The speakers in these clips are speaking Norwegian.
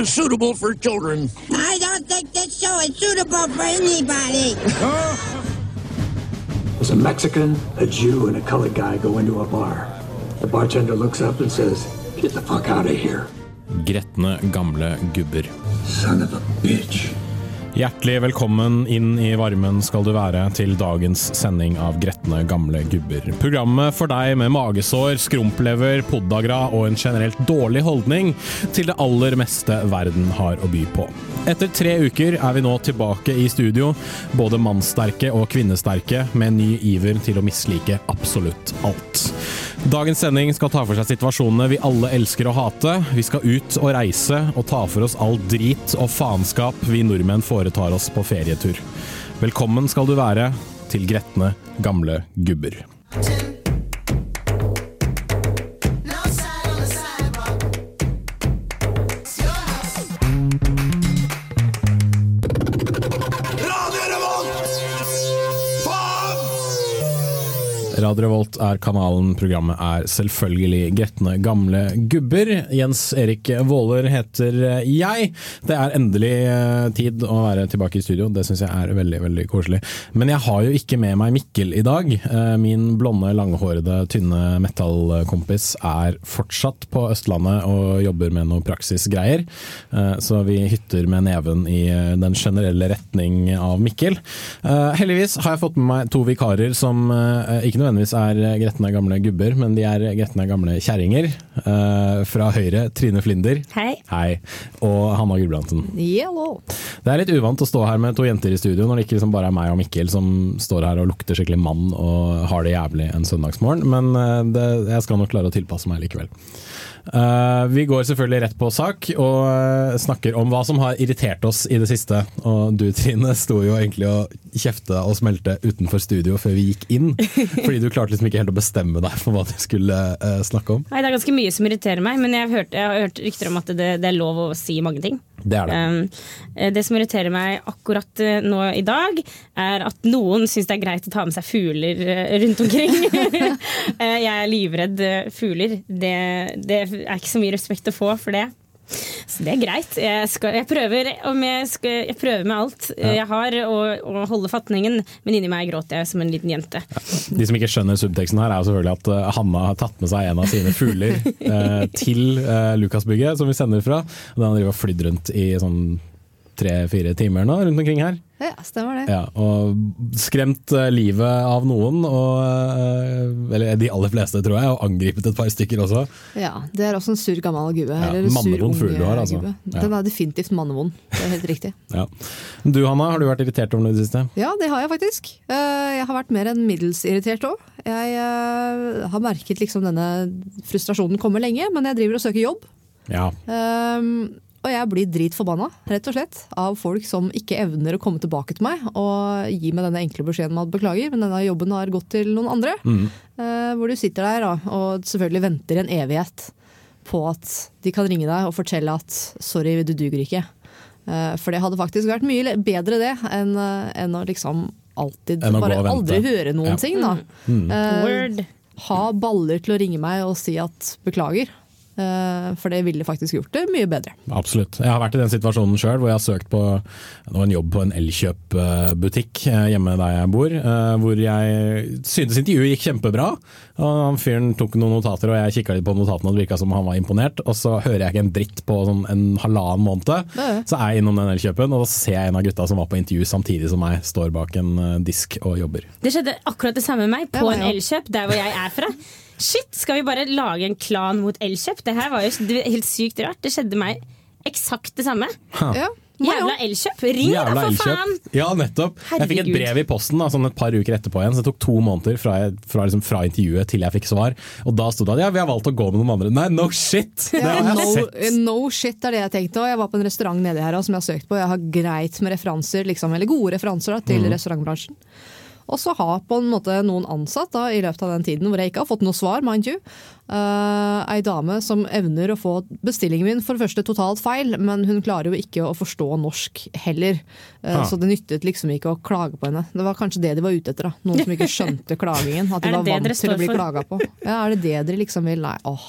is suitable for children. I don't think this show is suitable for anybody. There's a Mexican, a Jew, and a colored guy go into a bar. The bartender looks up and says, Get the fuck out of here, Gretne gamle gubber. son of a bitch. Hjertelig velkommen inn i varmen skal du være til dagens sending av Gretne gamle gubber. Programmet for deg med magesår, skrumplever, poddagra og en generelt dårlig holdning til det aller meste verden har å by på. Etter tre uker er vi nå tilbake i studio, både mannsterke og kvinnesterke, med ny iver til å mislike absolutt alt. Dagens sending skal ta for seg situasjonene vi alle elsker å hate. Vi skal ut og reise og ta for oss all drit og faenskap vi nordmenn foretar oss på ferietur. Velkommen skal du være til gretne gamle gubber. Radio Revolt er kanalen, programmet er selvfølgelig Gretne gamle gubber. Jens Erik Våler heter jeg. Det er endelig eh, tid å være tilbake i studio, det syns jeg er veldig veldig koselig. Men jeg har jo ikke med meg Mikkel i dag. Eh, Min blonde, langhårede, tynne metallkompis er fortsatt på Østlandet og jobber med noe praksisgreier. Eh, Så vi hytter med neven i den generelle retning av Mikkel. Heldigvis har jeg fått med meg to vikarer som ikke nødvendigvis er gretne gamle gubber, men de er gretne gamle kjerringer. Uh, Fra Høyre Trine Flinder. Hei. Hei. Og Hanna Gulbrandsen. Yellow. Det er litt uvant å stå her med to jenter i studio når det ikke liksom bare er meg og Mikkel som står her og lukter skikkelig mann og har det jævlig en søndagsmorgen, men eh, det, jeg skal nok klare å tilpasse meg likevel. Eh, vi går selvfølgelig rett på sak og eh, snakker om hva som har irritert oss i det siste. Og du Trine sto jo egentlig og kjefta og smelte utenfor studio før vi gikk inn, fordi du klarte liksom ikke helt å bestemme deg for hva du skulle eh, snakke om. Nei, Det er ganske mye som irriterer meg, men jeg har hørt, jeg har hørt rykter om at det, det er lov å si mange ting. Det er det. Um, det som irriterer meg akkurat eh, nå i dag, er at noen syns det er greit å ta med seg fugler eh, rundt omkring. Jeg er livredd fugler. Det, det er ikke så mye respekt å få for det. Så det er greit. Jeg, skal, jeg, prøver, jeg, skal, jeg prøver med alt jeg har å, å holde fatningen, men inni meg gråter jeg som en liten jente. De som ikke skjønner subteksten her, er jo selvfølgelig at eh, Hanna har tatt med seg en av sine fugler eh, til eh, Lukasbygget, som vi sender fra. Og Den har drivet og flydd rundt i sånn tre-fire timer nå, rundt omkring her. Ja, stemmer det. Ja, og skremt eh, livet av noen, og, eh, eller de aller fleste, tror jeg, og angripet et par stykker også. Ja, Det er også en sur gammel gubbe. Ja, eller mannevond fugl du har, altså. gubbe. Den er definitivt mannevond. Det er helt riktig. Ja. Du Hanna, har du vært irritert over noe i det siste? Ja, det har jeg faktisk. Eh, Jeg har vært mer enn middels irritert òg. Jeg har merket liksom denne frustrasjonen komme lenge, men jeg driver og søker jobb. Ja. Um, og jeg blir dritforbanna, rett og slett, av folk som ikke evner å komme tilbake til meg og gi meg denne enkle beskjeden om at beklager, men denne jobben har gått til noen andre. Eh, hvor du sitter der da, og selvfølgelig venter en evighet på at de kan ringe deg og fortelle at sorry, du duger ikke. Eh, for det hadde faktisk vært mye bedre det enn eh, enn å liksom alltid å bare aldri høre noen Ja. ting. da. Eh, Word. ha baller til å ringe meg og si at beklager. Eh, For det ville faktisk gjort det mye bedre. Absolutt. Jeg har vært i den situasjonen sjøl hvor jeg har søkt på en jobb på en Elkjøp-butikk eh, hjemme der jeg bor, eh, hvor jeg syntes intervjuet gikk kjempebra. Og han Fyren tok noen notater, og jeg kikka litt på notatene, og det virka som han var imponert. Og så hører jeg ikke en dritt på sånn en halvannen måned. Så er jeg innom den Elkjøpen, og da ser jeg en av gutta som var på intervju samtidig som meg, står bak en disk og jobber. Det skjedde akkurat det samme med meg på en. Elkjøp, der hvor jeg er fra. Shit, skal vi bare lage en klan mot Elkjøp? Det her var jo helt sykt rart. Det skjedde meg eksakt det samme. Ja, Jævla. Elkjøp! Ring, da, Jævla for Elkjøp. faen! Ja, nettopp. Jeg fikk et brev i posten da, sånn et par uker etterpå igjen, så det tok to måneder fra, jeg, fra, liksom, fra intervjuet til jeg fikk svar. Og da sto det at ja, vi har valgt å gå med noen andre. Nei, no shit! Det har jeg no, sett. no shit er det jeg tenkte. òg. jeg var på en restaurant nedi her også, som jeg har søkt på. Jeg har greit med referanser, liksom, eller gode referanser da, til restaurantbransjen. Og så har på en måte noen ansatt da, i løpet av den tiden hvor jeg ikke har fått noe svar, mind you, Uh, ei dame som evner å få bestillingen min for det første totalt feil, men hun klarer jo ikke å forstå norsk heller. Uh, Ah. Så det nyttet liksom ikke å klage på henne. Det var kanskje det de var ute etter. da. Noen som ikke skjønte klagingen. At de var vant til å bli klaga på. Ja, Er det det dere liksom vil? Nei, åh.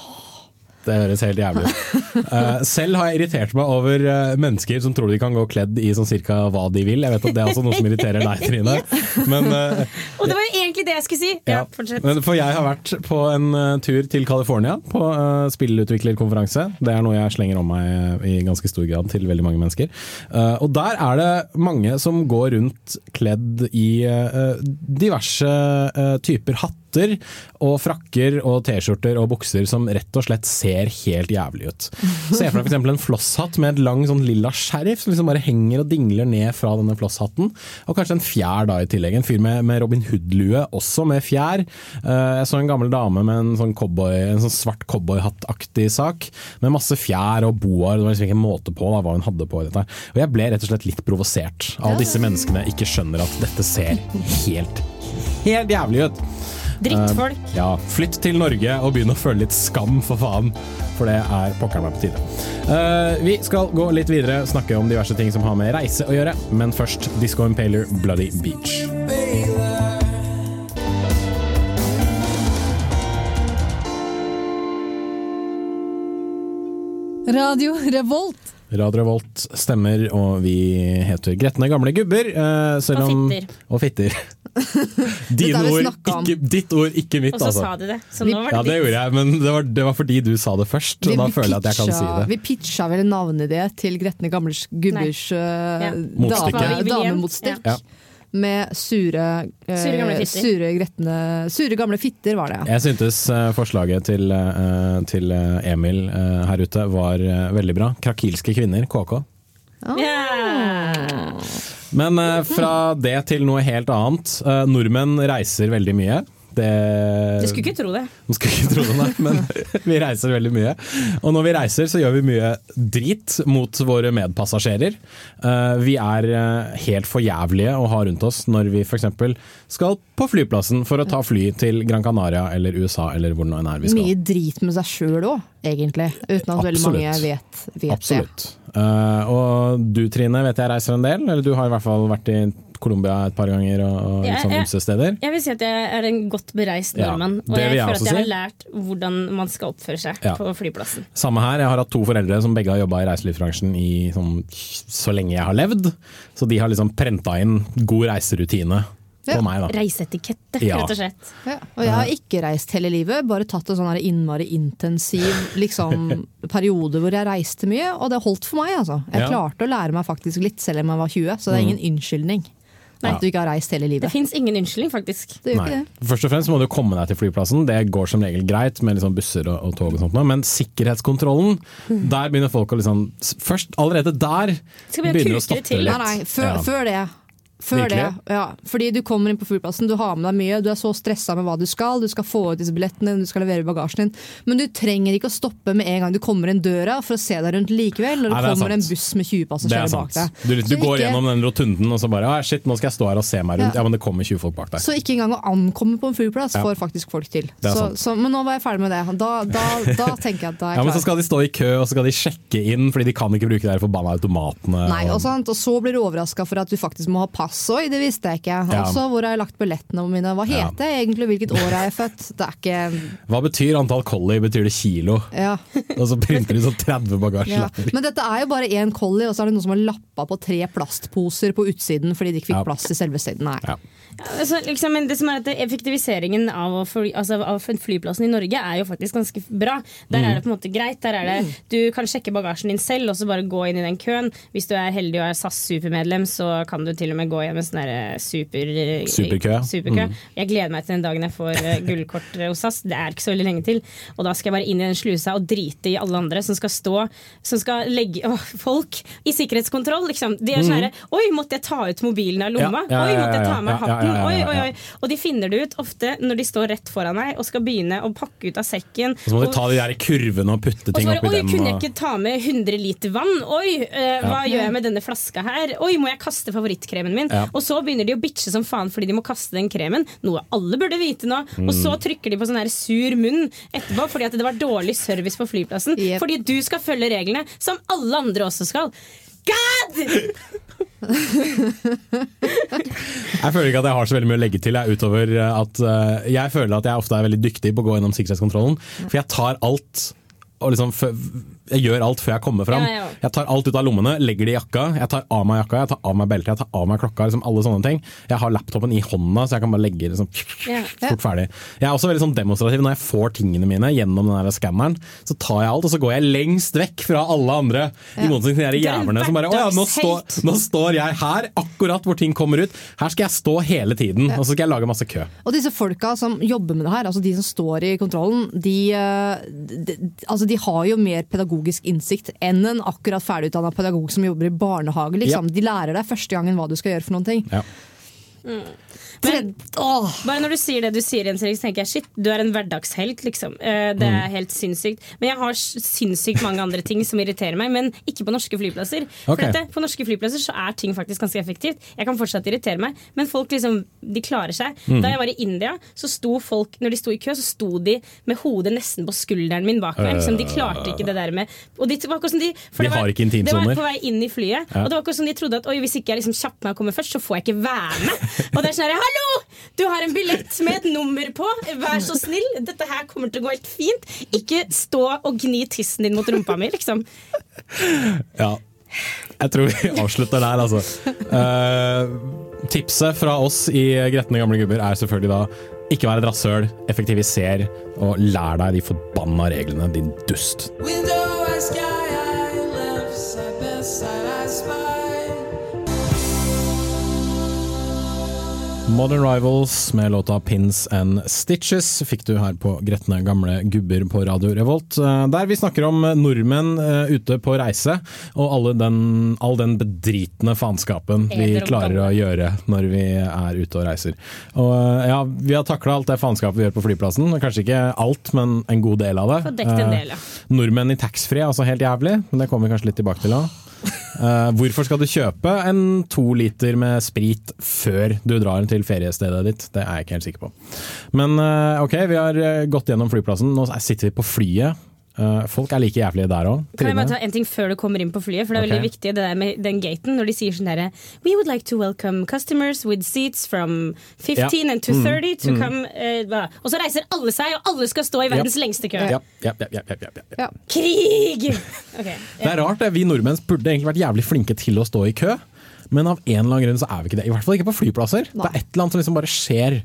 Det høres helt jævlig ut. Eh, selv har jeg irritert meg over eh, mennesker som tror de kan gå kledd i sånn cirka hva de vil. Jeg vet at det er også noe som irriterer deg, Trine. Men, eh, Og det var jo egentlig det jeg skulle si! Ja, fortsett. men for jeg har vært på en tur til California på spillutviklerkonferanse. Det er noe jeg slenger om meg i ganske stor grad til veldig mange mennesker. Og der er det mange som går rundt kledd i diverse typer typer hatter og frakker og T-skjorter og bukser som rett og slett ser helt jævlig ut. Se for deg f.eks. en flosshatt med et lang sånn lilla skjerf som liksom bare henger og dingler ned fra denne flosshatten. Og kanskje en fjær da i tillegg. En fyr med, med Robin Hood-lue, også med fjær. Eh, jeg så en gammel dame med en sånn, cowboy, en sånn svart cowboyhattaktig sak, med masse fjær og boar. Det var liksom ikke en måte på da, hva hun hadde på i dette. Og jeg ble rett og slett litt provosert av disse menneskene ikke skjønner at dette ser helt, helt jævlig ut. Drittfolk. Ja, flytt til Norge og begynn å føle litt skam, for faen. For det er pokker meg på tide. Uh, vi skal gå litt videre, snakke om diverse ting som har med reise å gjøre. Men først Disco Impaler Bloody Beach. Radio Revolt. Radio Revolt stemmer, og vi heter Gretne gamle gubber. eh, selv Og fitter. Og fitter. Dine ord, ikke, ditt ord, ikke mitt, Og så altså. sa du det. Så nå var Ja, det det gjorde jeg, men det var, det var fordi du sa det først. Og da føler jeg at jeg kan si det. Vi pitcha vel en navneidé til Gretne gamle gubbers uh, Ja. damemotstikk. Ja. Med sure, eh, Sure gamle fitter. sure, gretne, sure gamle fitter, var det. Jeg syntes eh, forslaget til, eh, til eh, Emil her ute var veldig bra. Krakilske kvinner, KK. Ja. Men eh, fra det til noe helt annet. Nordmenn reiser veldig mye. Det, Du skulle ikke tro det. Man skulle ikke tro det, nei, men vi reiser veldig mye. Og når vi reiser, så gjør vi mye drit mot våre medpassasjerer. Eh, vi er eh, helt for jævlige å ha rundt oss når vi f.eks. skal på flyplassen for å ta fly til Gran Canaria eller USA eller hvor nå enn er vi skal. Mye drit med seg sjøl òg, egentlig. Uten at veldig mange vet, vet, Absolutt. det. Absolutt. Eh, og du Trine vet jeg reiser en del, eller du har i hvert fall vært i Colombia et par ganger og, og Ja, sånn ymse steder. Jeg vil si at jeg er en godt bereist Ja, og jeg jeg føler at jeg har si. lært hvordan man skal oppføre seg Ja. på flyplassen. Samme her, jeg har hatt to foreldre som begge har jobba i reiselivsbransjen i sånn, så lenge jeg har levd. Så de har liksom prenta inn god reiserutine Ja. på meg, da. Reiseetikette, Ja. rett og slett. Ja, og jeg har ikke reist hele livet, bare tatt en sånn innmari intensiv liksom, periode hvor jeg reiste mye, og det holdt for meg. Altså. Jeg Ja. klarte å lære meg faktisk litt selv om jeg var 20, så det er ingen unnskyldning. At du ikke har reist hele livet. Det fins ingen unnskyldning, faktisk. Det gjør Nei. ikke det. Først og fremst må du komme deg til flyplassen, det går som regel greit med liksom busser og, og tog og sånt, men sikkerhetskontrollen, der begynner folk å liksom Først allerede der begynner å stoppe litt. Nei, nei, før, Ja. før det. Før det, ja. Fordi du kommer inn på flyplassen, du har med deg mye, du er så stressa med hva du skal, du skal få ut disse billettene, du skal levere bagasjen din. Men du trenger ikke å stoppe med en gang du kommer inn døra for å se deg rundt likevel, når det Nei, det kommer kommer en buss med 20 Det er passasjerer bak deg. Du, du går ikke- gjennom den rotunden og så bare shit, nå skal jeg stå her og se meg rundt. Ja. Ja, men det kommer 20 folk bak deg. Så ikke engang å ankomme på en flyplass Ja. får faktisk folk til. Så, så, men nå var jeg ferdig med det. Da, da, da tenker jeg at da er jeg Ja, jeg men så skal de stå i kø, og så skal de sjekke inn, fordi de kan ikke bruke de forbanna automatene. Nei, og, sant? og så blir du overraska for at du faktisk må ha pass. Oi, det visste jeg ikke. Ja. Også hvor har jeg lagt billettene mine. Hva Ja. heter jeg egentlig, hvilket år er jeg født? Det er ikke Hva betyr antall collie? Betyr det kilo? ja. Og så printer de sånn 30 Ja. bagasjelapper. Men dette er jo bare én collie, og så er det noen som har lappa på tre plastposer på utsiden fordi de ikke fikk Ja. plass i selve stedet. Nei. Ja. Altså, liksom, det som er at Effektiviseringen av, fly, altså, av flyplassen i Norge er jo faktisk ganske bra. Der Mm. er det på en måte greit. Der er det, du kan sjekke bagasjen din selv og så bare gå inn i den køen. Hvis du er heldig og er SAS supermedlem, så kan du til og med gå hjem med sånn der super, Superkø. superkø. Mm. Jeg gleder meg til den dagen jeg får eh, gullkort eh, hos SAS. Det er ikke så veldig lenge til. Og da skal jeg bare inn i den slusa og drite i alle andre som skal stå Som skal legge å, folk i sikkerhetskontroll. Liksom. De er sånn herre Oi, måtte jeg ta ut mobilen av lomma? Mm. Ja, ja, Oi, måtte jeg ta med hatten? Ja, ja, Oi, ja, oi, oi. Og de finner det ut ofte når de står rett foran deg og skal begynne å pakke ut av sekken. Og så må Og- du ta de der kurvene og putte ting bare, dem. Oi, kunne jeg ikke ta med 100 liter vann? Oi, eh, hva gjør jeg med denne flaska her? Oi, må jeg kaste favorittkremen min? Ja. Og så begynner de å bitche som faen fordi de må kaste den kremen, noe alle burde vite nå. Og Mm. så trykker de på sånn her sur munn etterpå fordi at det var dårlig service på flyplassen. Yep. Fordi du skal følge reglene, som alle andre også skal. God! Jeg føler ikke at jeg har så veldig mye å legge til, jeg, utover eh, at eh, jeg føler at jeg ofte er veldig dyktig på å gå gjennom sikkerhetskontrollen. For jeg tar alt og liksom, jeg gjør alt før jeg kommer fram. Ja, ja. Jeg tar alt ut av lommene, legger det i jakka, jeg tar av meg jakka, jeg tar av meg beltet, jeg tar av meg klokka. Liksom alle sånne ting. Jeg har laptopen i hånda, så jeg kan bare legge liksom, Ja. fort ferdig. Jeg er også veldig sånn demonstrativ. Når jeg får tingene mine gjennom den skanneren, så tar jeg alt, og så går jeg lengst vekk fra alle andre. I motsetning til de en jævlene som bare Å ja, nå står, nå står jeg her, akkurat hvor ting kommer ut. Her skal jeg stå hele tiden, og så skal jeg lage masse kø. Og disse folka som jobber med det her, altså de som står i kontrollen, de, de, de, altså de har jo mer pedagogisk innsikt enn en akkurat ferdigutdanna pedagog som jobber i barnehage. Liksom. De lærer deg første gangen hva du skal gjøre for noen ting. Ja. Men bare når du sier det du sier, Jens Erik, så tenker jeg shit, du er en hverdagshelt, liksom. Eh, Det er helt sinnssykt. Men jeg har sinnssykt mange andre ting som irriterer meg, men ikke på norske flyplasser. For dette, på norske flyplasser så er ting faktisk ganske effektivt. Jeg kan fortsatt irritere meg, men folk liksom, de klarer seg. Da jeg var i India, så sto folk, når de sto i kø, så sto de med hodet nesten på skulderen min bak meg. Liksom, de klarte ikke det der med Og de, det var som de, for De var, har ikke Det var på vei inn i flyet, Ja. og det var akkurat som de trodde at oi, hvis ikke jeg liksom kjapper meg og kommer først, så får jeg ikke være med. Og det er sånn hallo! Du har en billett med et nummer på, vær så snill. Dette her kommer til å gå helt fint. Ikke stå og gni tissen din mot rumpa mi, liksom. Ja. Jeg tror vi avslutter der, altså. Uh, tipset fra oss i Gretne gamle gubber er selvfølgelig da ikke vær et rasshøl, effektiviser og lær deg de forbanna reglene, din dust. Window I sky I left side, best I spy. Modern Rivals med låta Pins and Stitches fikk du her på Gretne gamle gubber på Radio Revolt. eh, Der vi snakker om nordmenn eh, ute på reise, og alle den, all den bedritne faenskapen vi klarer å gjøre når vi er ute og reiser. Og eh, ja, Vi har takla alt det faenskapet vi gjør på flyplassen. Kanskje ikke alt, men en god del av det. Del, ja. Nordmenn i taxfree er altså helt jævlig, men det kommer vi kanskje litt tilbake til òg. Hvorfor skal du kjøpe en to liter med sprit før du drar til feriestedet ditt? Det er jeg ikke helt sikker på. Men eh, ok, vi har eh, gått gjennom flyplassen. Nå sitter vi på flyet. Eh, folk er like jævlige der òg. Kan jeg bare ta en ting før du kommer inn på flyet? For det er okay. veldig viktig det der med den gaten, når de sier sånn herre We would like to welcome customers with seats from 15 and to 30 to come uh. Og så reiser alle seg, og alle skal stå i verdens lengste kø. Ja, ja, ja, ja, ja, ja, ja. Ja. Krig! Okay. Det er rart, vi nordmenn burde egentlig vært jævlig flinke til å stå i kø. Men av en eller annen grunn så er vi ikke det. I hvert fall ikke på flyplasser. Det er et eller annet som liksom bare skjer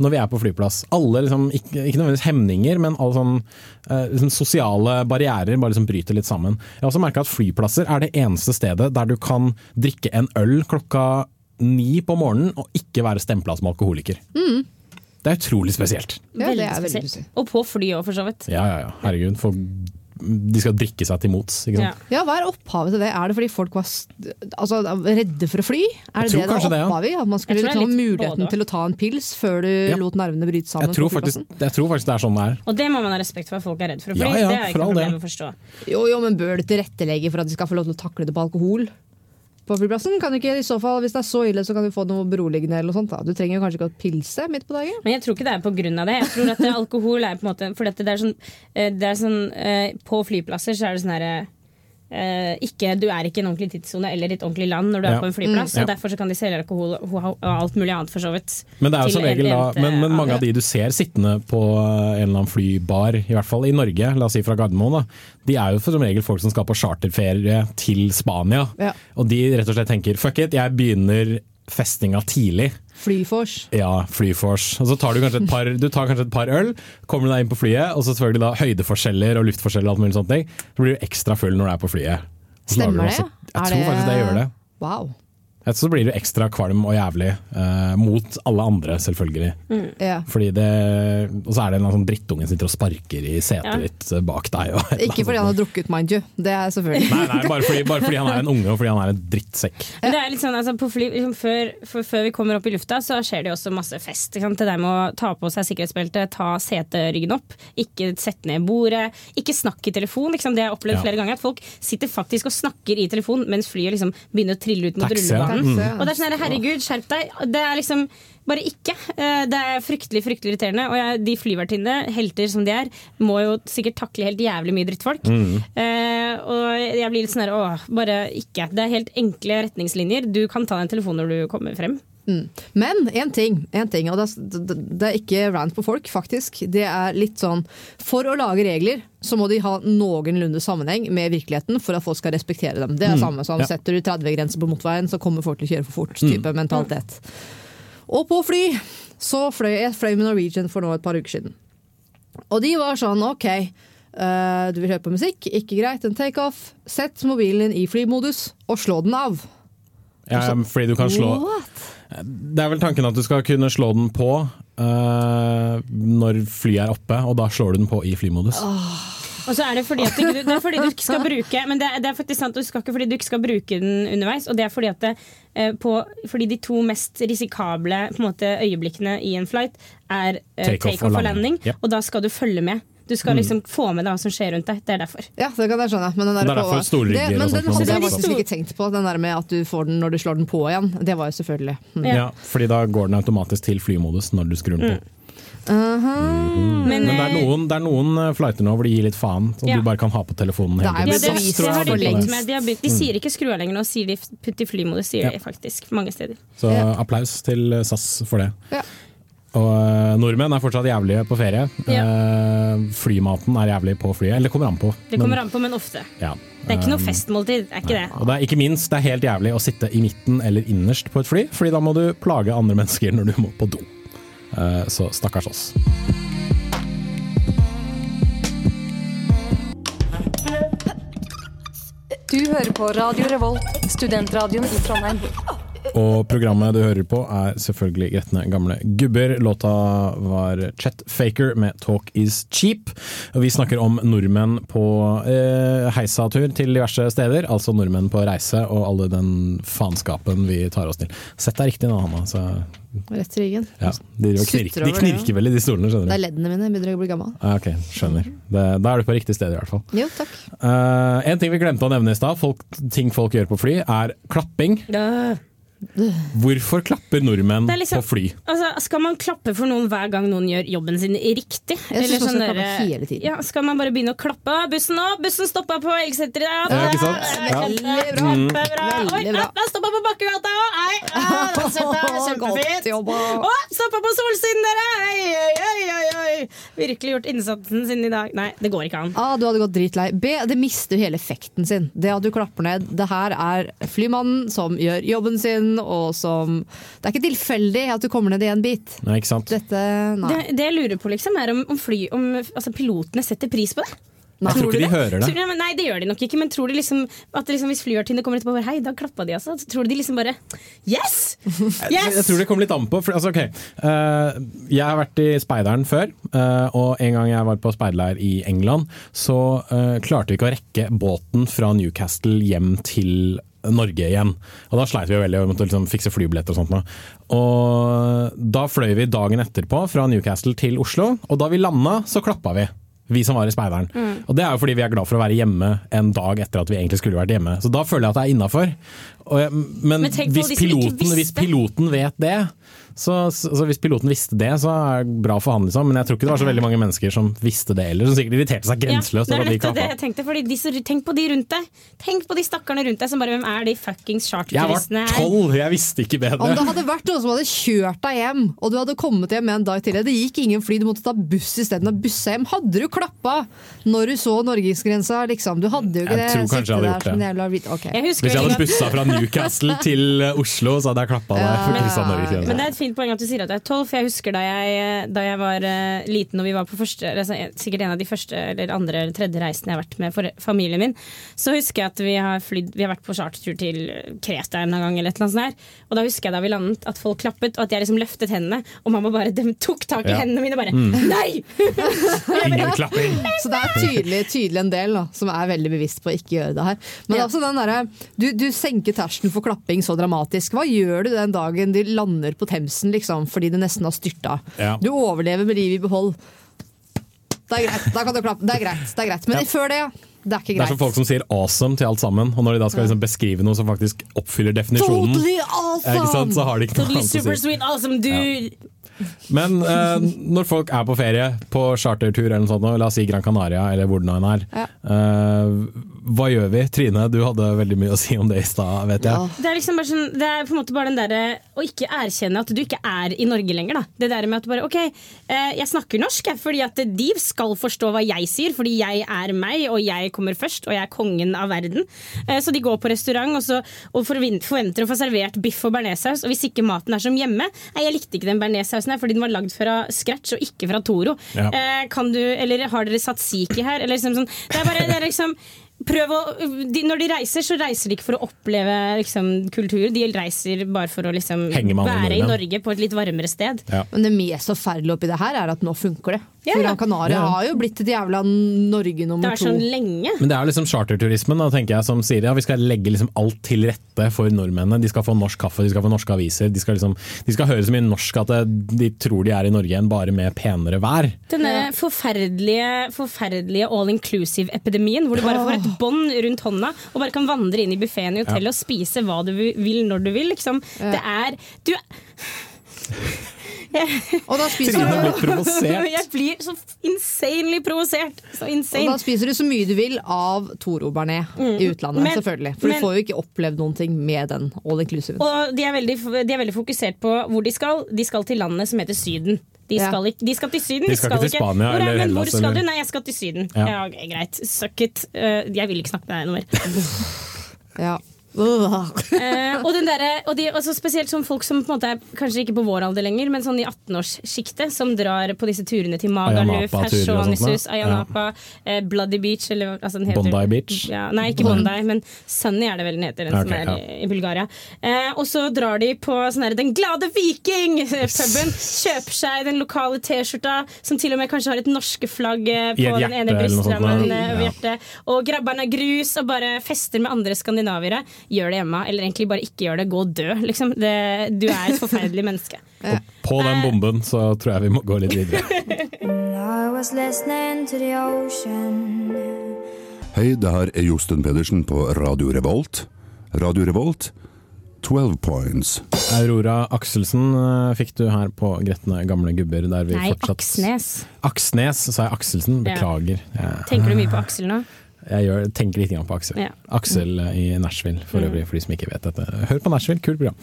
når vi er på flyplass. Alle liksom, ikke, ikke nødvendigvis hemninger, men alle sånn, eh, liksom sosiale barrierer bare liksom bryter litt sammen. Jeg har også merka at flyplasser er det eneste stedet der du kan drikke en øl klokka ni på morgenen og ikke være stempla som alkoholiker. Det er utrolig spesielt. Ja, det er veldig spesielt. Og på fly òg, for så vidt. Ja, ja, ja. Herregud. Folk, de skal drikke seg til mots. Ikke Ja. sant? Ja, Hva er opphavet til det? Er det fordi folk var altså, redde for å fly? Er det det det er opphavet i? ja. At man skulle litt muligheten både til å ta en pils før du Ja. lot nervene bryte sammen? Jeg tror, faktisk, jeg tror faktisk det er sånn det er. Og det må man ha respekt for at folk er redd for å fly. Ja, ja, det er ikke noe problem å forstå. Jo, jo, men bør du tilrettelegge for at de skal få lov til å takle det på alkohol? På flyplassen? Kan du ikke i så fall, Hvis det er så ille, så kan du få noe beroligende eller noe sånt. Da. Du trenger jo kanskje ikke å pilse midt på dagen. Men jeg tror ikke det er på grunn av det. Jeg tror at alkohol er på en måte For det er sånn, eh, det er sånn eh, På flyplasser så er det sånn herre eh, ikke, du er ikke i en ordentlig tidssone eller i et ordentlig land når du Ja. er på en flyplass. Mm. Og Derfor så kan de selge alkohol og alt mulig annet, for så vidt. Men det er jo som regel da, men, men eh, mange av de du ser sittende på en eller annen flybar, i hvert fall i Norge, la oss si fra Gardermoen, da, de er jo for som regel folk som skal på charterferie til Spania. Ja. Og de rett og slett tenker fuck it, jeg begynner festinga tidlig. Flyfors. Ja, flyfors. Og så tar du kanskje et par, du tar kanskje et par øl, kommer du deg inn på flyet, og så selvfølgelig da høydeforskjeller og luftforskjeller og alt mulig sånt. Så blir du ekstra full når du er på flyet. Stemmer det? Jeg tror faktisk det gjør det. Wow. Så blir du ekstra kvalm og jævlig eh, mot alle andre, selvfølgelig. Ja. Fordi det, og så er det en sånn drittunge som sitter og sparker i setet Ja. ditt eh, bak deg. Og Ikke fordi han har drukket, mind you. Det er selvfølgelig. Nei, nei, bare fordi, bare fordi han er en unge og fordi han er en drittsekk. Ja. det er litt sånn, altså, på fly, liksom, før, for, før vi kommer opp i lufta, så skjer det jo også masse fest. Ikke sant? Det med å ta på seg sikkerhetsbeltet, ta seteryggen opp, ikke sette ned bordet, ikke snakk i telefon. Liksom. Det har jeg opplevd Ja. flere ganger. At folk sitter faktisk og snakker i telefon mens flyet liksom begynner å trille ut mot rullebanen. Mm. Og det er sånn her, herregud, skjerp deg. Det er liksom bare ikke. Eh, Det er fryktelig fryktelig irriterende. Og jeg, de flyvertinnene, helter som de er, må jo sikkert takle helt jævlig mye drittfolk. Eh, og jeg blir litt sånn her, åh, bare ikke. Det er helt enkle retningslinjer. Du kan ta en telefon når du kommer frem. Men én ting, en ting, og det er, det- er ikke rant på folk, faktisk. Det er litt sånn For å lage regler så må de ha noenlunde sammenheng med virkeligheten for at folk skal respektere dem. Det er samme som ja. setter du 30-grense på motorveien, så kommer folk til å kjøre for fort. type mentalitet. Og på fly så fløy jeg fløy med Norwegian for nå et par uker siden. Og de var sånn ok, uh, du vil høre på musikk, ikke greit, en takeoff. Sett mobilen din i flymodus og slå den av. Ja, fordi du kan slå Det er vel tanken at du skal kunne slå den på uh, når flyet er oppe, og da slår du den på i flymodus. Og så er det fordi du, det er fordi du ikke skal bruke Men det, det er faktisk sant, du skal ikke fordi du ikke skal bruke den underveis. Og det er fordi at det, eh, på, fordi de to mest risikable måte, øyeblikkene i en flight er takeoff Take-off take-off og og landing. Ja. Og da skal du følge med. Du skal liksom få med deg hva som skjer rundt deg. Det er derfor. Ja, det kan jeg skjønne. Men den der Det er på- derfor stolrygger det, og sånt den man hadde jeg faktisk ikke tenkt på. Den der med at du får den når du slår den på igjen. Det var jo selvfølgelig Mm. Ja. Ja, fordi da går den automatisk til flymodus når du skrur den på. Men, Men det er, eh, noen, det er noen eh, flighter nå hvor de gir litt faen, og Ja. du bare kan ha på telefonen Det hele er ja, tiden. det, det har de begynt med. De, har begynt, de sier ikke skru av lenger nå, sier de putt i flymodus, sier Ja. de faktisk mange steder. Så Ja. applaus til eh, SAS for det. Ja. Og eh, nordmenn er fortsatt jævlige på ferie. Eh, flymaten er jævlig på flyet. Eller det kommer an på. Det kommer an på, men ofte. Ja. Det er ikke noe Um, festmåltid. Er ikke det. Og det er ikke minst det er helt jævlig å sitte i midten eller innerst på et fly, Fordi da må du plage andre mennesker når du må på do. Eh, så stakkars oss. Du hører på Radio Revolt, studentradioen i Trondheim. Og programmet du hører på er selvfølgelig Gretne gamle gubber. Låta var Chet Faker med 'Talk Is Cheap'. Og vi snakker om nordmenn på eh, heisatur til diverse steder. Altså nordmenn på reise og alle den faenskapen vi tar oss til. Sett deg riktig nå, Hanna. Så, Rett til ryggen. ja, de, knirker, de knirker vel i de stolene, Det er leddene mine. Jeg begynner å bli gammel. Ah, ok, skjønner. Det, da er du på riktig sted i hvert fall. Jo, takk. Uh, en ting vi glemte å nevne i stad, ting folk gjør på fly, er klapping. Øh. Hvorfor klapper nordmenn liksom- på fly? Altså, skal man klappe for noen hver gang noen gjør jobben sin riktig? Jeg synes Eller man skal sånn klappe derre- hele tiden. Ja, skal man bare begynne å klappe? Bussen nå! Bussen stoppa på Elgseteret! i Ja, ikke sant? Ja. Veldig bra. Mm. Veldig bra. Oi, den stoppa på Bakkegata òg! Nei, ja, kjempefint! jobba. Å, stoppa på Solsiden, dere! Oi, oi, oi, oi, oi! Virkelig gjort innsatsen sin i dag. Nei, det går ikke an. A. Du hadde gått dritlei. B. Det mister hele effekten sin. Det at du klapper ned. Det her er flymannen som gjør jobben sin, og som Det er ikke tilfeldig at du kommer ned i en bit. Nei, ikke sant? Dette Nei. Det, det jeg lurer på, liksom, er om, om, fly, om altså, pilotene setter pris på det. Nei. Jeg tror ikke de hører det. Tror nei, det gjør de nok ikke, men tror de liksom at liksom, hvis flyvertinnene kommer etterpå og Hei, da klappa de, altså. Så tror de liksom bare Yes! Yes! Jeg tror det kommer litt an på. For, altså, okay. uh, jeg har vært i speideren før, Uh, og en gang jeg var på speiderleir i England, så uh, klarte vi ikke å rekke båten fra Newcastle hjem til Norge igjen. Og Da sleit vi jo veldig og måtte liksom fikse flybilletter og sånt. nå. Og Da fløy vi dagen etterpå fra Newcastle til Oslo, og da vi landa, så klappa vi. Vi som var i speideren. Og Det er jo fordi vi er glad for å være hjemme en dag etter at vi egentlig skulle vært hjemme. Så da føler jeg at det er innafor. Men, Men hvis, piloten, hvis piloten vet det, så, så, hvis piloten visste det, så er det bra for han, liksom. Men jeg tror ikke det var så veldig mange mennesker som visste det heller. Som sikkert irriterte seg grenseløst Ja, det er de nettopp det jeg tenkte, fordi de, Tenk på de rundt deg. Tenk på de stakkarene rundt deg som bare Hvem er de fuckings Jeg var charterturistene her? tolv, jeg visste ikke Om det hadde vært noen som hadde kjørt deg hjem, og du hadde kommet hjem en dag tidligere, det gikk ingen fly, du måtte ta buss isteden og busse hjem, hadde du klappa når du så norgesgrensa, liksom? Du hadde jo ikke Jeg det. tror kanskje jeg hadde gjort det. jævla hvit- Jeg Hvis jeg hadde bussa fra Newcastle til eh, Oslo, så hadde jeg klappa deg. for Ja, kryssa. Norgesgrensa. Fint poeng at du sier at du er tolv, for jeg husker da jeg, da jeg var uh, liten og vi var på første altså, Sikkert en av de første eller andre eller tredje reisene jeg har vært med for familien min, så husker jeg at vi har, flydd, vi har vært på chartertur til Kreta en gang, eller et eller annet sånt her. Og da husker jeg da vi landet at folk klappet, og at jeg liksom løftet hendene, og mamma bare de tok tak i Ja. hendene mine og bare Nei! Ingen klapping! Så det er tydelig, tydelig en del da, som er veldig bevisst på å ikke gjøre det her. Men Ja. altså den derre du, du senker terskelen for klapping så dramatisk. Hva gjør du den dagen de lander på Themsen liksom, fordi det nesten har styrta? Ja. Du overlever med livet i behold. Det er greit, da kan du klappe. Det er greit. Det er greit. Men Ja. før det, det er ikke Det er som folk som sier 'awesome' til alt sammen, og når de da skal liksom beskrive noe som faktisk oppfyller definisjonen, Totally ja, sant, awesome! så har de ikke noe Totally annet super å si. sweet, awesome dude! Men eh, når folk er på ferie, på chartertur eller noe sånt, la oss si Gran Canaria eller hvor det nå enn er, Ja. eh, hva gjør vi? Trine, du hadde veldig mye å si om det i stad, vet jeg. Det er liksom bare sånn, det er på en måte bare den derre å ikke erkjenne at du ikke er i Norge lenger. da Det der med at du bare ok, eh, jeg snakker norsk fordi at de skal forstå hva jeg sier, fordi jeg er meg, og jeg kommer først, og jeg er kongen av verden. Eh, Så de går på restaurant og, så, og forventer å få servert biff og bearnéssaus, og hvis ikke maten er som hjemme Nei, jeg likte ikke den bearnéssausen her fordi den var lagd fra scratch og ikke fra Toro. Ja. Eh, Kan du, eller har dere tzatziki her? Eller liksom sånn, det er bare det er liksom Prøv å, de, når de reiser, så reiser de ikke for å oppleve liksom, kultur. De reiser bare for å liksom, være i. Norge på et litt varmere sted. Ja. Men det mest forferdelige oppi det her er at nå funker det. Ja, For ja. Gran Canaria Ja. har jo blitt et jævla Norge nummer to. Det to. sånn lenge. Men det er liksom charterturismen da, tenker jeg, som sier ja, vi skal legge liksom alt til rette for nordmennene. De skal få norsk kaffe, de skal få norske aviser. De skal, liksom, de skal høre så mye norsk at de tror de er i Norge igjen, bare med penere vær. Denne forferdelige, forferdelige all inclusive-epidemien, hvor du bare får et bånd rundt hånda og bare kan vandre inn i buffeen i hotellet og spise hva du vil når du vil. Liksom. Det er du, Og da spiser Trine du blir provosert. Jeg blir så insanely provosert. Så insane. Og da spiser du så mye du vil av Toro Bernet i utlandet, Men- selvfølgelig. For men- du får jo ikke opplevd noen ting med den all inclusive. Og de er, veldig, de er veldig fokusert på hvor de skal. De skal til landet som heter Syden. De skal, ikke, de skal til Syden. De skal ikke til Spania hvor er, eller Hellas. hvor skal eller- du? Nei, jeg skal til Syden. Ja. Ja, okay, greit. Suck it. Uh, jeg vil ikke snakke med deg noe mer. Ja. Eh, og, den derre- og de, altså spesielt som folk som på en måte er kanskje ikke på vår alder lenger, men sånn i 18-årssjiktet, som drar på disse turene til Magaluf, Hersonisus, ja. Ayanapa, eh, Bloody Beach eller, altså den heter, Bondi Beach? Ja, nei, ikke Bondi, men Sunny er det vel den heter, den okay, som er ja. i, i Bulgaria. Eh, og så drar de på sånn her Den glade viking-puben, kjøper seg den lokale T-skjorta, som til og med kanskje har et norske flagg eh, på et den ene hjerte brystrammen. ja. eh, over hjertet, Og grabberne er grus og bare fester med andre skandinaviere. Gjør det hjemme, eller egentlig bare ikke gjør det. Gå og dø, liksom. Det, du er et forferdelig menneske. Og på den bomben så tror jeg vi må gå litt videre. Hei, det her er Josten Pedersen på Radio Revolt. Radio Revolt, 12 points. Aurora Akselsen eh, fikk du her på Gretne gamle gubber. Der vi Nei, fortsatt Aksnes. Aksnes, sa jeg Akselsen. Beklager. Ja. Tenker du mye på Aksel nå? Jeg gjør, tenker litt på Aksel. Ja. Aksel eh, i Nashville, for Mm. øvrig, for de som ikke vet dette. Hør på Nashville, kult program.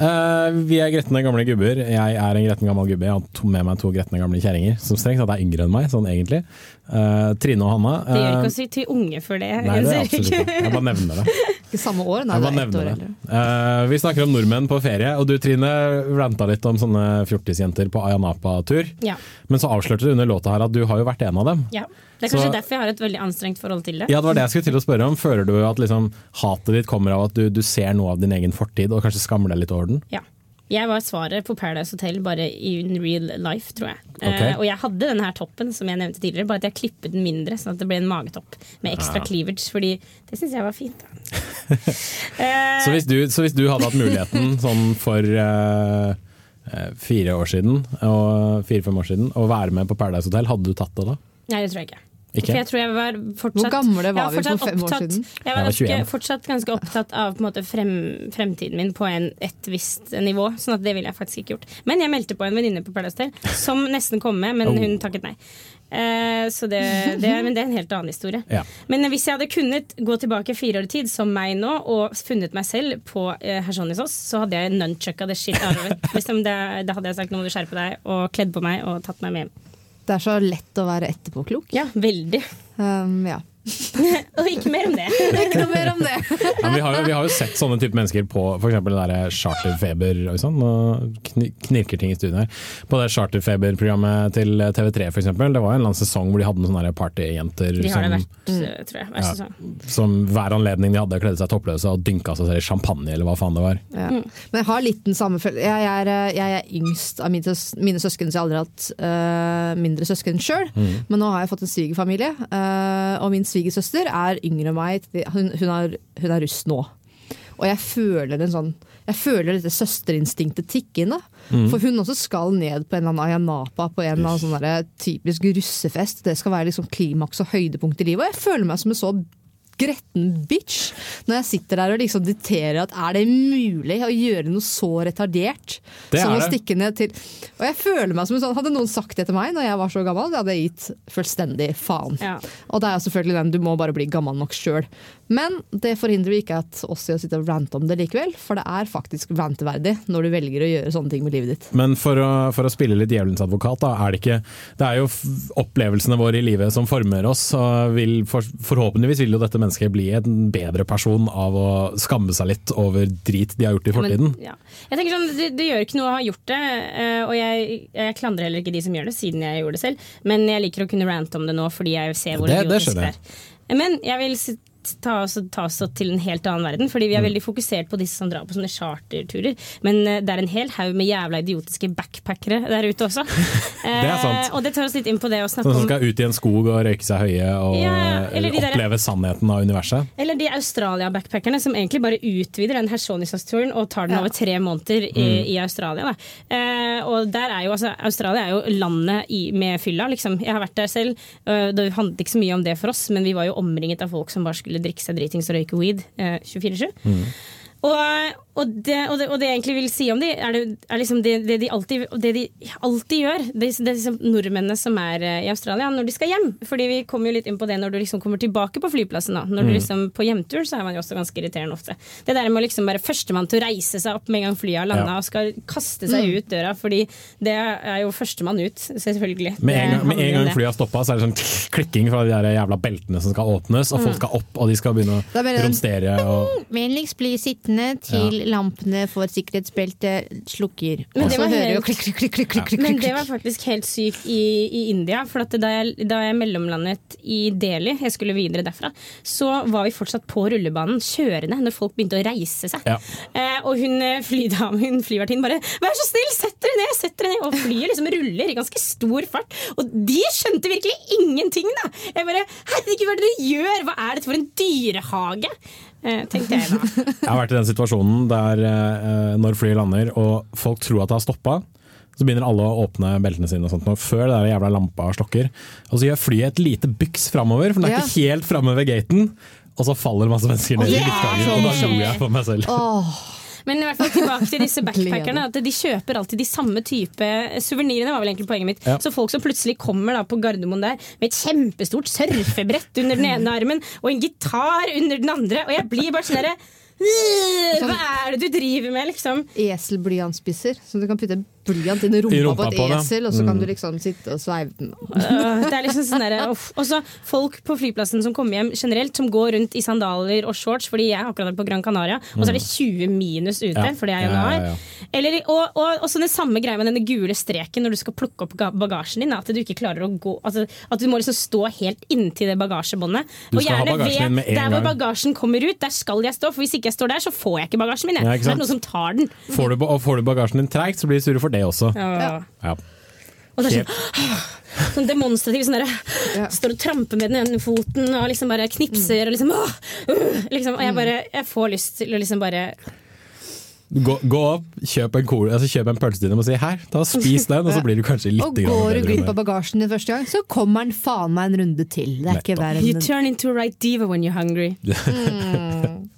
Uh, vi er gretne gamle gubber. Jeg er en gretten gammel gubbe. Jeg har med meg to gretne gamle kjerringer, som strengt tatt er yngre enn meg, sånn egentlig. Uh, Trine og Hanna. Det gjør ikke å si til unge for det. Nei, det er absolutt ikke. Jeg bare nevner det. Ikke samme år, nei, det er ett år eldre. det. Eh, vi snakker om nordmenn på ferie, og du Trine ranta litt om sånne fjortisjenter på Ayanapa-tur. Ja. Men så avslørte du under låta her at du har jo vært en av dem. ja. Det er kanskje Så- derfor jeg har et veldig anstrengt forhold til det. Ja, det var det jeg skulle til å spørre om. Føler du at liksom, hatet ditt kommer av at du, du ser noe av din egen fortid, og kanskje skammer deg litt over den? Ja. Jeg var svaret på Paradise Hotel bare in real life, tror jeg. Okay. Uh, og jeg hadde den her toppen som jeg nevnte tidligere, bare at jeg klippet den mindre, sånn at det ble en magetopp med ekstra Ja. cleavage, fordi det syns jeg var fint. Eh, Så hvis, du, så hvis du hadde hatt muligheten sånn for uh, eh, fire år siden, og fire-fem år siden, å være med på Paradise Hotel, hadde du tatt det da? Nei, det tror jeg ikke. Ikke? For jeg tror jeg var fortsatt Hvor gamle var var vi for fem fem år siden? Jeg Jeg var, var ganske, 21. fortsatt ganske opptatt av på en måte, frem, fremtiden min på en, et visst nivå, sånn at det ville jeg faktisk ikke gjort. Men jeg meldte på en venninne på Paradise Hotel som nesten kom med, men Oh. hun takket nei. Eh, så det, det, men det er en helt annen historie. Ja. Men hvis jeg hadde kunnet gå tilbake fire år i tid, som meg nå, og funnet meg selv på eh, Hersonisos, så hadde jeg nunchucka det shit out of it. Det, da hadde jeg sagt nå må du skjerpe deg, og kledd på meg og tatt meg med hjem. Det er så lett å være etterpåklok. Ja, veldig. Um, ja. og ikke mer om det. Ikke noe mer om det. Ja, vi, har jo, vi har jo sett sånne type mennesker på f.eks. charterfeber og sånn. Og knirker ting i studiet her. På det charterfeber-programmet til TV3 for eksempel, det var en eller annen sesong hvor de hadde noen sånne partyjenter De som, vært, eh, jeg. Hver Ja. som hver anledning de hadde, kledde seg toppløse og dynka seg selv i champagne eller hva faen det var. Ja. Men jeg har litt den samme følelsen. Jeg, er, eh, jeg er yngst av mine, søs mine søsken, så jeg har aldri hatt uh, mindre søsken sjøl. Mm. Men nå har jeg fått en svigerfamilie, uh, og min svigersøster er yngre enn meg. Hun, hun, er, hun er russ nå. Og jeg føler sånn jeg føler dette søsterinstinktet tikke inn. Mm. For hun også skal ned på en eller annen Ayanapa på en eller annen sånn typisk russefest. Det skal være liksom klimaks og høydepunkt i livet. Og jeg føler meg som en så gretten bitch når jeg sitter der og liksom dikterer at er det mulig å gjøre noe så retardert Det som å stikke ned til Og jeg føler meg som en sånn Hadde noen sagt det til meg når jeg var så gammel, det hadde jeg gitt fullstendig faen. Ja. Og det er jo selvfølgelig den du må bare bli gammel nok sjøl. Men det forhindrer jo ikke at oss i å sitte og rante om det likevel, for det er faktisk ranteverdig når du velger å gjøre sånne ting med livet ditt. Men for å, for å spille litt djevelens advokat, da, er det ikke Det er jo opplevelsene våre i livet som former oss, og vil for, forhåpentligvis vil jo dette mennesket bli en bedre person av å skamme seg litt over drit de har gjort i fortiden. Men, ja. Jeg tenker sånn, det, det gjør ikke noe å ha gjort det, eh, og jeg, jeg klandrer heller ikke de som gjør det, siden jeg gjorde det selv. Men jeg liker å kunne rante om det nå, fordi jeg ser hvor Det- det idiotisk det er. Men jeg vil ta oss, ta oss til en helt annen verden, fordi vi Mm. er veldig fokusert på disse som drar på sånne charterturer. Men eh, det er en hel haug med jævla idiotiske backpackere der ute også. Det er sant. Eh, og det tar oss litt inn på det å snakke om som skal ut i en skog og røyke seg høye og Ja, de oppleve der- sannheten av universet. Eller de Australia-backpackerne som egentlig bare utvider den Hersonisas-turen og tar den over tre måneder i, Mm. i Australia. Eh, og der er jo, altså, Australia er jo landet i, med fylla, liksom. Jeg har vært der selv. Eh, det handlet ikke så mye om det for oss, men vi var jo omringet av folk som bare skulle drikke seg dritings og røyke weed eh, 24-7. Og, og, det, og, det, og det jeg egentlig vil si om de, er, det, er liksom det, det, de alltid, det de alltid gjør. Det, det er liksom nordmennene som er eh, i Australia, når de skal hjem. Fordi vi kommer jo litt inn på det når du liksom kommer tilbake på flyplassen. Da. Når du Mm. liksom På hjemtur så er man jo også ganske irriterende ofte. Det der med å liksom være førstemann til å reise seg opp med en gang flyet har landa Ja. og skal kaste seg Mm. ut døra, fordi det er jo førstemann ut, selvfølgelig. Med en gang, med en gang flyet har stoppa, så er det sånn klikking fra de der jævla beltene som skal åpnes, og Mm. folk skal opp og de skal begynne å romstere. Og, Vennligst bli sittende til lampene for sikkerhetsbeltet slukker. Men det var helt- klik, klik, klik, Men det var faktisk helt sykt i, i India. For at da jeg, da jeg mellomlandet i Delhi, jeg skulle videre derfra, så var vi fortsatt på rullebanen kjørende når folk begynte å reise seg. Ja. Eh, og hun eh, flydame, hun flyvertinnen bare 'vær så snill, sett dere ned!' sett dere ned Og flyet liksom ruller i ganske stor fart. Og de skjønte virkelig ingenting, da! Jeg bare 'herregud, hva er det dere gjør?! Hva er dette for en dyrehage?' Eh, tenkte jeg da. Jeg har vært i den situasjonen der eh, når flyet lander og folk tror at det har stoppa, så begynner alle å åpne beltene sine og sånt, og før det der jævla lampa slokker. Og så gjør flyet et lite byks framover, for den er ikke helt framme ved gaten. Og så faller masse mennesker ned i midtgangen, og da lo jeg for meg selv. Men i hvert fall tilbake til disse backpackerne. At de kjøper alltid de samme type suvenirene, var vel egentlig poenget mitt. Ja. Så folk som plutselig kommer da på Gardermoen der med et kjempestort surfebrett under den ene armen og en gitar under den andre, og jeg blir bare sånn derre «Øh, Hva er det du driver med, liksom? Eselblyantspisser, så du kan putte blyant inn i rumpa, I rumpa på et på det. esel, og så kan Mm. du liksom sitte og sveive den. Øh, det er liksom sånn der, uff. Og så folk på flyplassen som kommer hjem generelt, som går rundt i sandaler og shorts, fordi jeg akkurat er på Gran Canaria, og så er det 20 minus ute, Ja. for det er Ja, januar. ja, ja. Eller, og, og, og så den samme greia med denne gule streken når du skal plukke opp bagasjen din. At du ikke klarer å gå altså, At du må liksom stå helt inntil det bagasjebåndet. Og gjerne ved der hvor bagasjen kommer ut, der skal jeg stå. For hvis ikke jeg står der, så får jeg ikke bagasjen min. jeg. Ja, ikke det er noen som tar den. Får du, og får du bagasjen din treigt, så blir du sur for det også. Ja. Ja. Og det er sånn, sånn demonstrativ sånn derre Står og tramper med den ene foten og liksom bare knipser og liksom, åh, liksom Og jeg bare Jeg får lyst til å liksom bare Gå, gå opp, kjøp en, cola, altså kjøp en pølse til dem og si 'her, ta og spis den', og så blir du kanskje litt Og går du glipp av bagasjen din første gang, så kommer den faen meg en runde til. Det er ikke verre You turn into a right diva when you're hungry. Mm.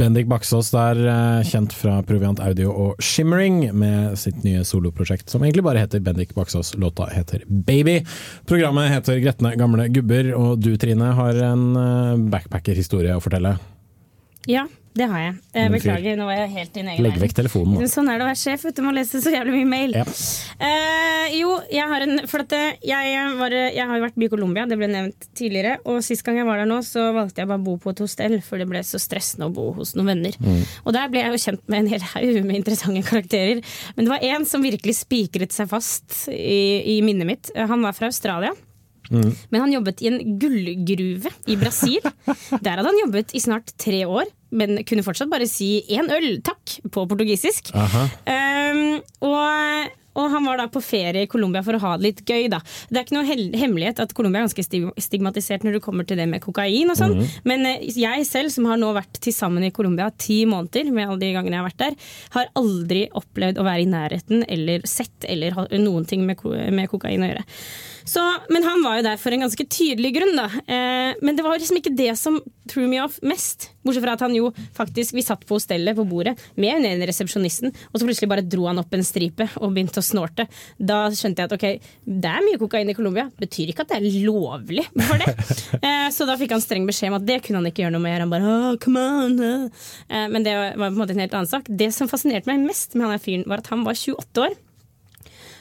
Bendik Baksås der, eh, kjent fra Proviant Audio og Shimmering, med sitt nye soloprosjekt som egentlig bare heter Bendik Baksås. Låta heter Baby. Programmet heter Gretne gamle gubber, og du Trine har en eh, backpackerhistorie å fortelle. Ja, det har jeg. Jeg beklager, nå var jeg helt i din egen Legg vekk telefonen Da. Sånn er det å være sjef, du. må lese så jævlig mye mail. Ja. Eh, jo, jeg har en For at jeg, var, jeg har jo vært mye i Colombia, det ble nevnt tidligere. Og sist gang jeg var der nå, så valgte jeg bare å bo på et hostell, for det ble så stressende å bo hos noen venner. Mm. Og der ble jeg jo kjent med en hel haug med interessante karakterer. Men det var én som virkelig spikret seg fast i, i minnet mitt. Han var fra Australia. Men han jobbet i en gullgruve i Brasil. Der hadde han jobbet i snart tre år, men kunne fortsatt bare si én øl, takk, på portugisisk. Um, og, og han var da på ferie i Colombia for å ha det litt gøy. da. Det er ikke noe hemmelighet at Colombia er ganske stigmatisert når det kommer til det med kokain og sånn. Mhm. Men eh, jeg selv, som har nå vært til sammen i Colombia ti måneder, med alle de gangene jeg har vært der, har aldri opplevd å være i nærheten eller sett eller ha noen ting med, med kokain å gjøre. Så, men han var jo der for en ganske tydelig grunn, da. Eh, men det var liksom ikke det som threw me off mest. Bortsett fra at han jo faktisk Vi satt på hostellet på bordet med den ene resepsjonisten, og så plutselig bare dro han opp en stripe og begynte å snorte. Da skjønte jeg at ok, det er mye kokain i Colombia, betyr ikke at det er lovlig for det. eh, så da fikk han streng beskjed om at det kunne han ikke gjøre noe med. Han bare oh, come on. eh." Eh, men det var på en måte en helt annen sak. Det som fascinerte meg mest med han her fyren, var at han var 28 år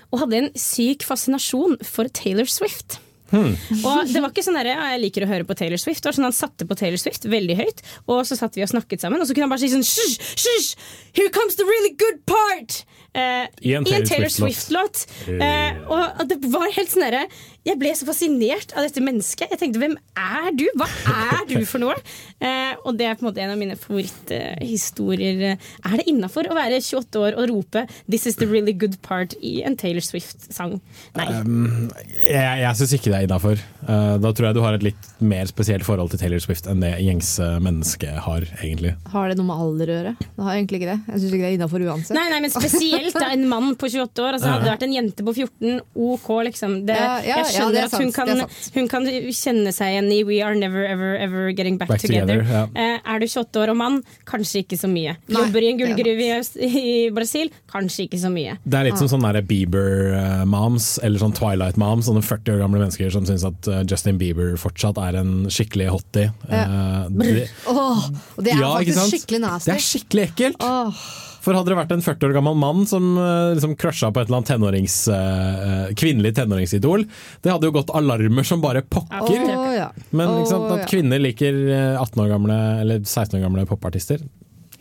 og hadde en syk fascinasjon for Taylor Swift. Og det var ikke sånn derre ja, jeg liker å høre på Taylor Swift. Det var sånn Han satte på Taylor Swift veldig høyt, og så satt vi og snakket sammen. Og så kunne han bare si sånn Hysj! Hysj! Here comes the really good part! Eh, I en Taylor Swift-låt. Swift-låt. eh, og det var helt sånn derre Jeg ble så fascinert av dette mennesket. Jeg tenkte hvem er du? Hva er du for noe? Eh, og det er på en måte en av mine favoritthistorier. er det innafor å være 28 år og rope 'This is the really good part' i en Taylor Swift-sang? Nei. Um, jeg jeg syns ikke det er innafor. da tror jeg du har et litt mer spesielt forhold til Taylor Swift enn det gjengse mennesket har, egentlig. Har det noe med alder å gjøre? Det har egentlig ikke det. Jeg syns ikke det er innafor uansett. Nei, nei, men spesielt da, en mann på 28 år. Altså, hadde det vært en jente på 14, OK, liksom. Det, Ja, ja, jeg skjønner ja, sant, at hun kan, hun kan kjenne seg igjen i 'We are never ever ever getting back, Back together'. together, ja. er du 28 år og mann, kanskje ikke så mye. Nei, Jobber i en gullgruve i, Brasil, kanskje ikke så mye. Det er litt som sånne Bieber-moms, eller sånn Twilight-moms, sånne 40 år gamle mennesker som syns at eh, Justin Bieber fortsatt er en skikkelig hottie. Eh, det- Åh, det er Ja, faktisk skikkelig nasty. Det er skikkelig ekkelt! Åh. For hadde det vært en 40 år gammel mann som eh, liksom crusha på et eller annet tenårings, eh, kvinnelig tenåringsidol, det hadde jo gått alarmer som bare pokker. Oh, ja. Men ikke sant, at kvinner liker eh, 18 år gamle eller 16 år gamle popartister.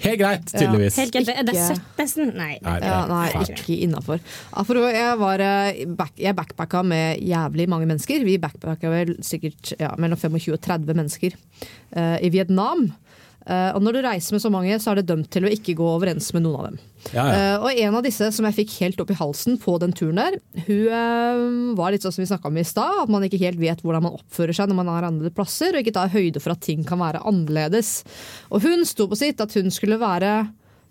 Helt greit, tydeligvis. Helt greit. Er det søtt, nesten. Nei. Nei, det Ja, nei, ikke innafor. Jeg, var, eh, back, jeg backpacka med jævlig mange mennesker. Vi backpacka vel sikkert ja, mellom 25 og 30 mennesker uh, i Vietnam. Eh, og når du reiser med så mange, så er det dømt til å ikke gå overens med noen av dem. Ja, ja. Uh, og en av disse som jeg fikk helt opp i halsen på den turen der, hun uh, var litt sånn som vi snakka om i stad, at man ikke helt vet hvordan man oppfører seg når man er andre plasser, og ikke tar høyde for at ting kan være annerledes. Og hun sto på sitt at hun skulle være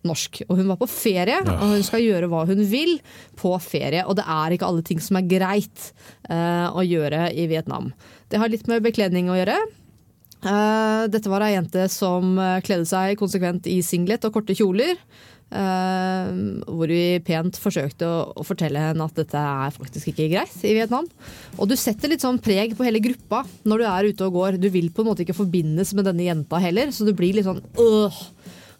norsk, og hun var på ferie, og hun skal gjøre hva hun vil på ferie. Og det er ikke alle ting som er greit uh, å gjøre i Vietnam. Det har litt med bekledning å gjøre. Eh, dette var ei jente som eh, kledde seg konsekvent i singlet og korte kjoler. Uh, hvor vi pent forsøkte å, å fortelle henne at dette er faktisk ikke greit i Vietnam. Og du setter litt sånn preg på hele gruppa når du er ute og går. Du vil på en måte ikke forbindes med denne jenta heller, så du blir litt sånn øh.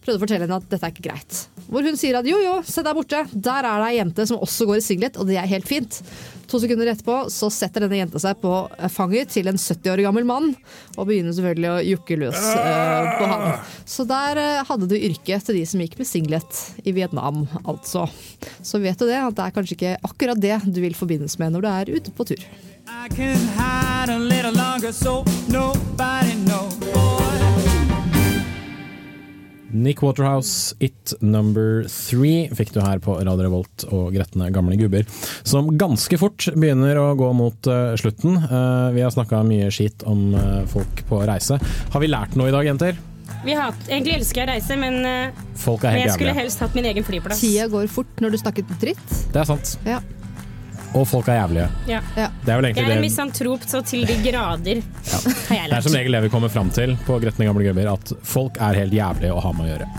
Prøvde å fortelle henne at dette er ikke greit. Hvor hun sier at jo jo, se der borte, der er det ei jente som også går i singlet, og det er helt fint. To sekunder etterpå så setter denne jenta seg på fanget til en 70 år gammel mann, og begynner selvfølgelig å jukke løs uh, på han. Så der uh, hadde du yrket til de som gikk med singlet i Vietnam, altså. Så vet du det, at det er kanskje ikke akkurat det du vil forbindes med når du er ute på tur. I can hide a little longer so nobody knows. Nick Waterhouse, It Number Three fikk du her på Radio Revolt og Gretne gamle gubber, som ganske fort begynner å gå mot uh, slutten. Uh, vi har snakka mye skit om uh, folk på reise. Har vi lært noe i dag, jenter? Vi har, egentlig elsker jeg å reise, men, Folk men helt jeg skulle helst hatt min egen flyplass. Tida går fort når du snakker dritt. Det er sant. Ja. Og folk er jævlige. Ja. Ja. Det er vel Jeg er en det misantrop så til de grader, har jeg Det er som regel det vi kommer fram til på Gretne gamle gubber, at folk er helt jævlige å ha med å gjøre.